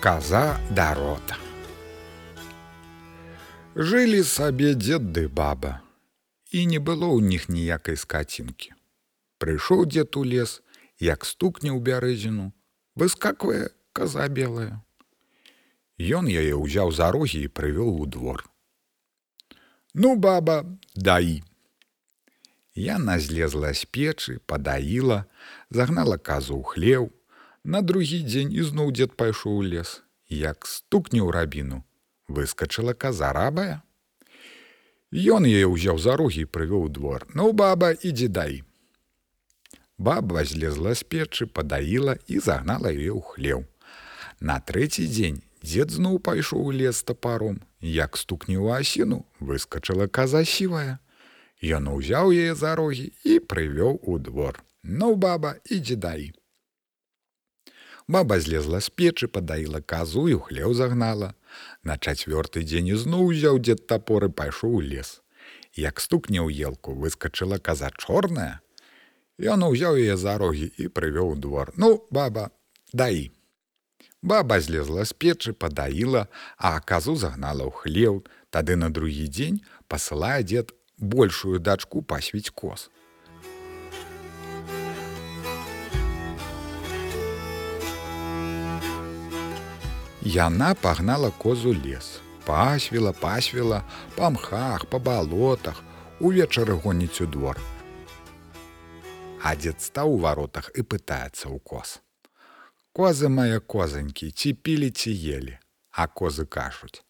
Каза дарота. Жылі сабе дзед ды баба, і не было ў них ніякай скацінкі. Прыйшоў дзед у лес, як стукне ў бярэзіну, выскаквае каза белая. Ён яе ўзяў за рогі і прывёў у двор. Ну, баба, даі. Яна злезла з печы, падаіла, загнала казу ў хлеў. На другі дзень ізноў дзед пайшоў у лес, як стукне ў рабіну, выскочыла каза рабая. Ён яе ўзяў за рогі і прывёў двор. Ну, баба, ідзі дай. Баба злезла з печы, падаіла і загнала яе ў хлеў. На трэці дзень дзед зноў пайшоў у лес тапаром, як стукне ў асіну, выскочыла каза сівая. Ён узяў яе за рогі і прывёў у двор. Ну, баба, ідзі дай. Баба злезла з печы, падаіла казу і хлеў загнала. На чацвёрты дзень ізноў узяў дзед тапоры пайшоў у лес. Як стукне ў елку, выскочыла каза чорная. Ён узяў яе за рогі і прывёў двор. Ну, баба, даі. Баба злезла з печы, падаіла, а казу загнала ў хлеў. Тады на другі дзень пасылае дзед большую дачку пасвіць коз. Яна пагнала козу лес, пасвіла, пасвіла, па мхах, па балотах, увечары гоніць у двор. А дзед стаў у варотах і пытаецца ў коз. Козы мае козанькі, ці пілі ці ели, а козы кажуць: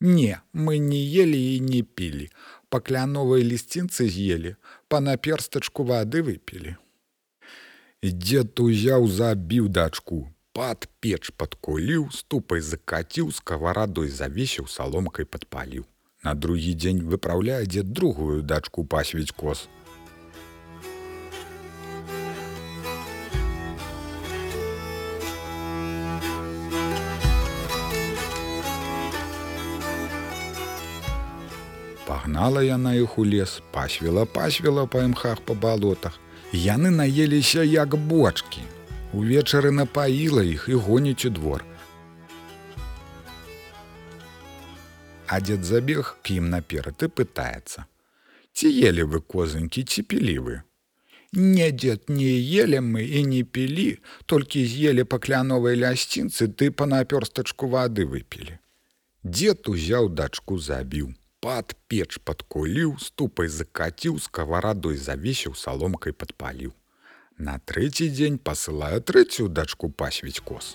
Не, мы не ели і не пілі, па кляновай лісцінцы з'елі, па наперстачку вады выпілі. Дзед узяў забіў дачку, пад печ падкуліў, ступай закаціў, скаварадой завесіў саломкай падпаліў. На другі дзень выпраўляе дзед другую дачку пасвіць коз. Пагнала яна іх у лес, пасвіла, пасвіла па імхах па балотах. Яны наеліся як бочки. Увечары напаіла іх і гоніць у двор. А дзед забег к ім наперад і пытаецца: Ці елі вы козанькі ці пілі вы? Не дзед не елі мы і не пілі, толькі з'елі па кляновай лясцінцы ты па напёрстачку вады выпілі. Дзед узяў дачку забіў пад печ падкуліў, ступай закаціў, скаварадой завесіў саломкай падпаліў. На трэці дзень пасылаю трэцюю дачку пасвіць коз.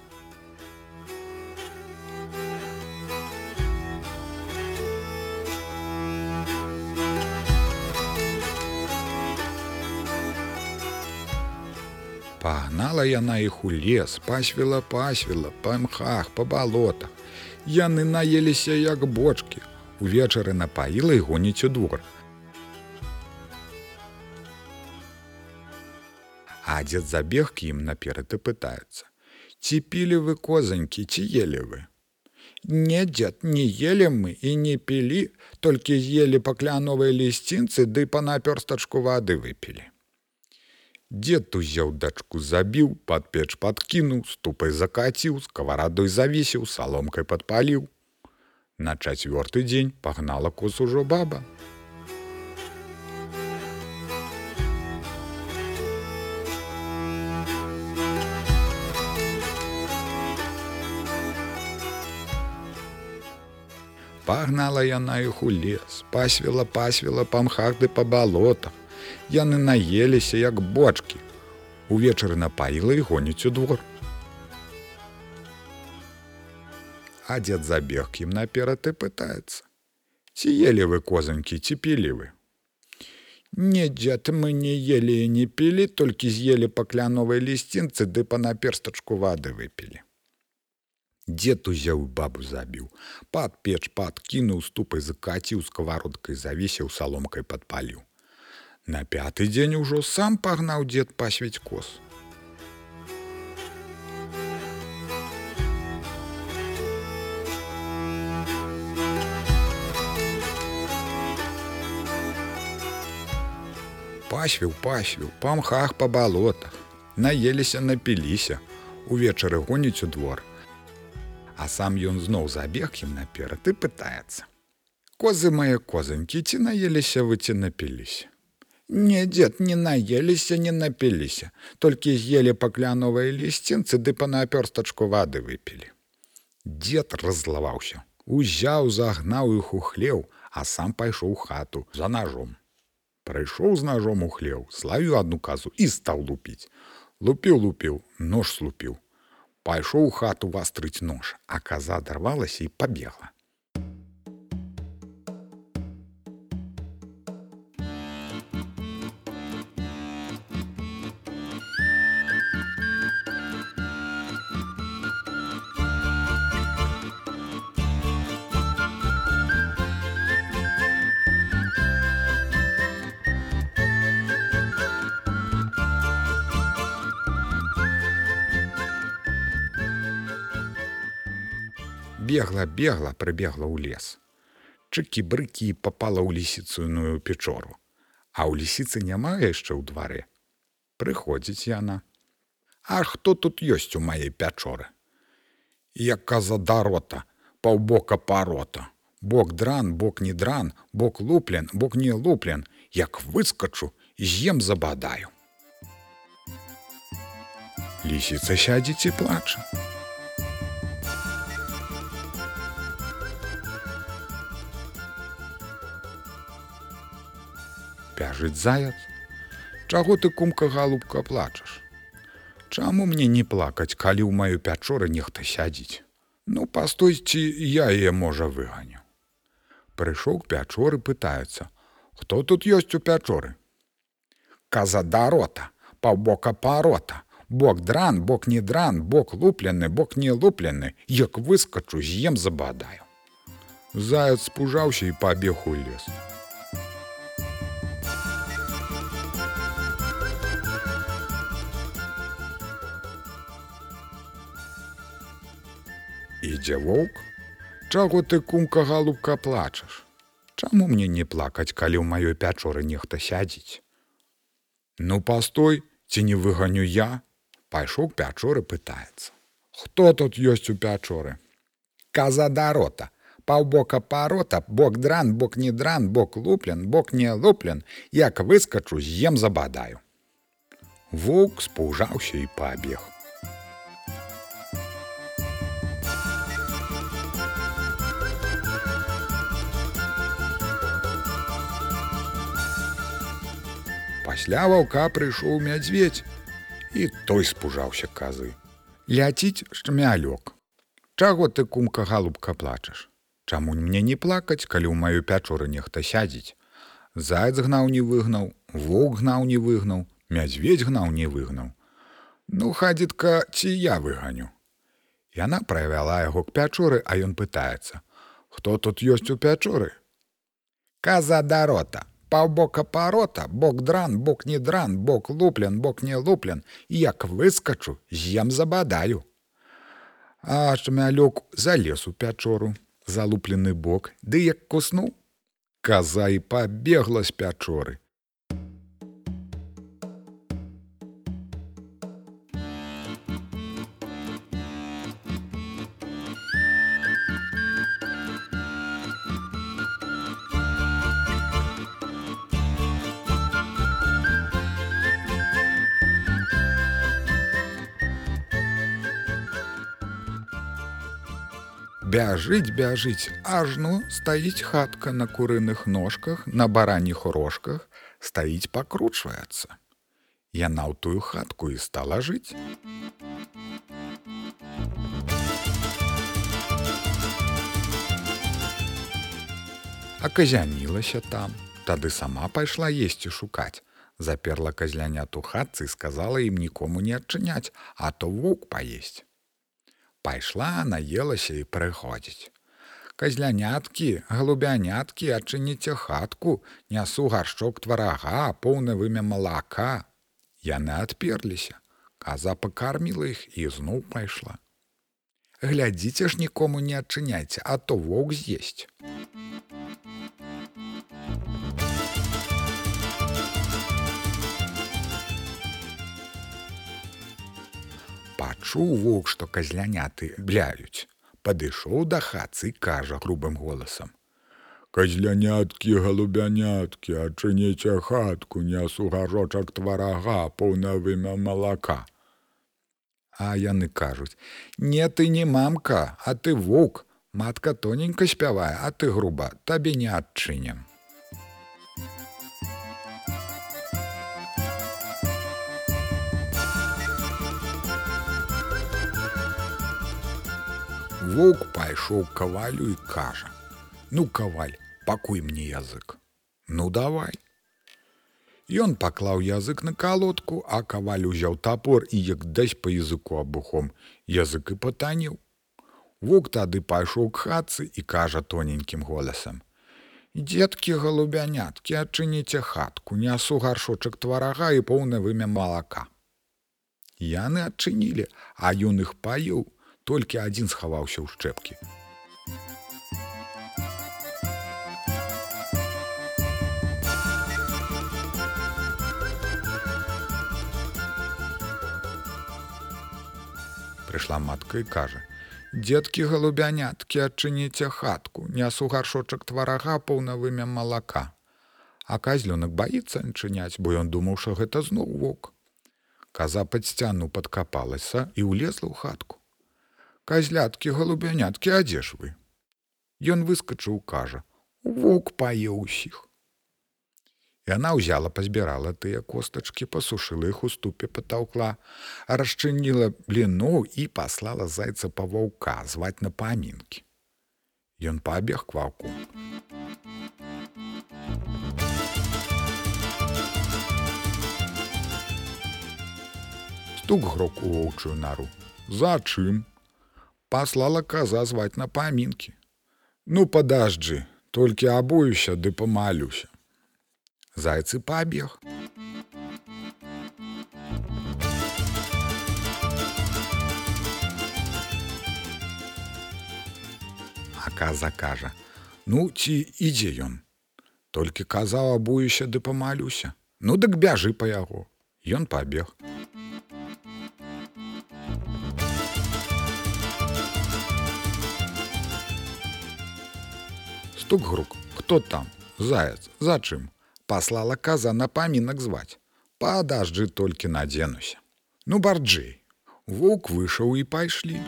Пагнала яна іх у лес, пасвіла, пасвіла, па мхах, па балотах. Яны наеліся як бочки, увечары напаіла і гоніць у двор. А дзед забег к ім наперад і пытаецца: Ці пілі вы козанькі, ці ели вы? Не дзед, не ели мы і не пілі, толькі з'елі па кляновай лісцінцы ды па напёрстачку вады выпілі. Дед узяў дачку забіў, пад печ падкінуў, ступай закаціў, скаварадой завесіў, саломкай падпаліў. На чацвёрты дзень пагнала кос ужо баба. Пагнала яна іх у лес, пасвіла, пасвіла па мхах ды па балотах. Яны наеліся як бочки. Увечары напаіла і гоніць у двор. а дзед забег ім наперад і пытаецца: Ці ели вы козанькі ці пілі вы? Не дзед мы не ели і не пілі, толькі з'елі па кляновай лісцінцы ды па наперстачку вады выпілі. Дед узяў бабу забіў, пад печ падкінуў ступай закаціў сковородкай завесіў саломкай падпаліў. На пяты дзень ужо сам пагнаў дзед пасвіць кос. пасвіў пасвіў па мхах па балотах наеліся напіліся увечары гоніць у двор а сам ён зноў забег ім наперад і пытаецца. Козы мае козанькі ці наеліся вы ці напіліся. Не дзед не наеліся, не напіліся, толькі з'елі пакляновыя лісцінцы ды па напёрстачку вады выпілі. Дед раззлаваўся, узяў, загнаў іх у хлеў, а сам пайшоў хату за ножом. Прыйшоў з ножом у хлеў, славіў одну казу і стаў лупіць. Лупіў лупіў, нож слупіў. Пайшоў у хату вастрыць нож, а каза дарвалася і пабегла. Бегла бегла прыбегла ў лес. Чыкі брыкі попала ў лісіцыйную печору. А ў лісіцы няма яшчэ ў дварэ. Прыходзіць яна. А хто тут ёсць у маей пячоры? Як каза дарота паўбока парота бок дран бок не дран бок луплен бок не луплен. Як выскачу з'ем забадаю. Лісіца сядзець і плача пяжыць заяц. Чаго ты кумка галубка плачаш? Чаму мне не плакаць калі ў маю пячоры нехта сядзіць? Ну пастойці я е можа выганю. Прыйшоў к пячоры пытаецца хто тут ёсць у пячоры? Каза дарота паўбока парота бок дран бок не дран бок луплены бок не луплены як выскачу з'ем забадаю Заяц спужаўся і пабег у лес. Ідзе воўк Чаго ты кумка галубка плачаш? Чаму мне не плакаць калі ў маёй пячоры нехта сядзіць? Ну пастой ці не выганю я? Пайшоў пячоры пытаецца. Хто тут ёсць у пячоры? Каза дарота паўбока парота бок дран бок не дран бок луплен бок не луплен. Як выскачу з'ем забадаю. Воўк спужаўся і пабег пасля ваўка прыйшоў мядзведь і той спужаўся казы. Ляціць шмялёк. Чаго ты кумка галубка плачаш? Чаму мне не плакаць калі ў маю пячоры нехта сядзіць? Заяц гнаў не выгнаў воўк гнаў не выгнаў мядзведь гнаў не выгнаў. Ну хадзітка ці я выганю? Яна правяла яго к пячоры а ён пытаецца хто тут ёсць у пячоры? Каза дарота паўбока парота бок дран бок не дран бок луплен бок не луплен як выскачу з'ем забадаю. А шмялёк залез у пячору залуплены бок ды як куснуў каза і пабегла з пячоры бяжыць бяжыць ажно стаіць хатка на курыных ножках на бараніх рожках стаіць пакручваецца. Яна ў тую хатку і стала жыць. Аказянілася там тады сама пайшла есці шукаць. Заперла казлянят у хатцы сказала ім нікому не адчыняць а то вук паесць пайшла наелася і прыходзіць. Казляняткі галубяняткі адчыніце хатку нясу гаршчок тварага поўны вымя малака. Яны адперліся. Каза пакарміла іх і зноў пайшла. Глядзіце ж нікому не адчыняйце а то воўк з'есць пачуў воўк што казляняты бляюць падышоў да хацы і кажа грубым голасам: Казляняткі галубяняткі, адчыніце хатку, нясу гарочак тварага, поўна вымя малака. А яны кажуць: Не ты не мамка, а ты вук, матка тоненька спявае, а ты груба, табе не адчынем. Воўк пайшоў кавалю і кажа: « Ну каваль, пакуй мне язык. Ну давай. Ён паклаў язык на калодку, а каваль узяў топор і як даць па языку абухом, язык і патаніў. Вок тады пайшоў к хатцы і кажа тоненькім голасам: « Дзеткі галубяняткі, адчыніце хатку, нясу гаршочак тварага і поўна вымя малака. Яны адчынілі, а ён іх паіў, толькі адзін схаваўся ў шчэпкі. Прыйшла матка і кажа: « Дзеткі галубяняткі, адчыніце хатку, нясу гаршочак тварага поўнавымя малака. А казлёнак баіцца адчыняць, бо ён думаў, што гэта зноў вок. Каза пад сцяну падкапалася і ўлезла ў хатку казляткі галубяняткі адзеш вы. Ён выскачыў кажа вук пае ўсіх Яна ўзяла пазбірала тыя костачки пасушыла іх у ступе патаўкла расчыніла бліну і паслала зайца па ваўка зваць на памінкі. Ён пабег кваку Стук грок у воўчую нару. Зачым? Паслала каза зваць на памінкі. Ну падажджы, толькі абоюся ды памалюся. Зайцы пабег. А каза кажа: « Ну ці ідзе ён. Толькі казаў абуюся ды памалюся. Ну дык бяжы па яго. Ён пабег. Стук грук кто там? Заяц. Зачым паслала каза на памінак зваць падажджы толькі надзенуся ну барджэй воўк выйшаў і пайшлі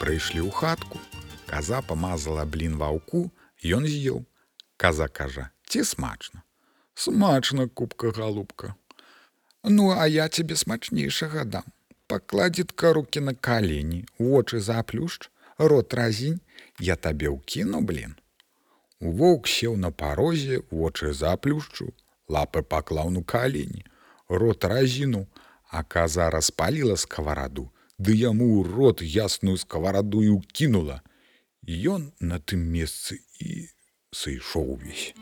прыйшлі ў хатку. Каза памазала блін ваўку ён з'еў каза кажа ці смачна смачна кубка галубка ну а я тебе смачнейшага дам пакладзітка руки на калені вочы заплюшч рот разінь я табе ўкіну блин воўк сеў на парозе вочы заплюшчу лапы паклаў на калені рот разіну а каза распаліла скавараду ды яму ў рот ясную скавараду і ўкінула. Ён на тым месцы і сышоў увесь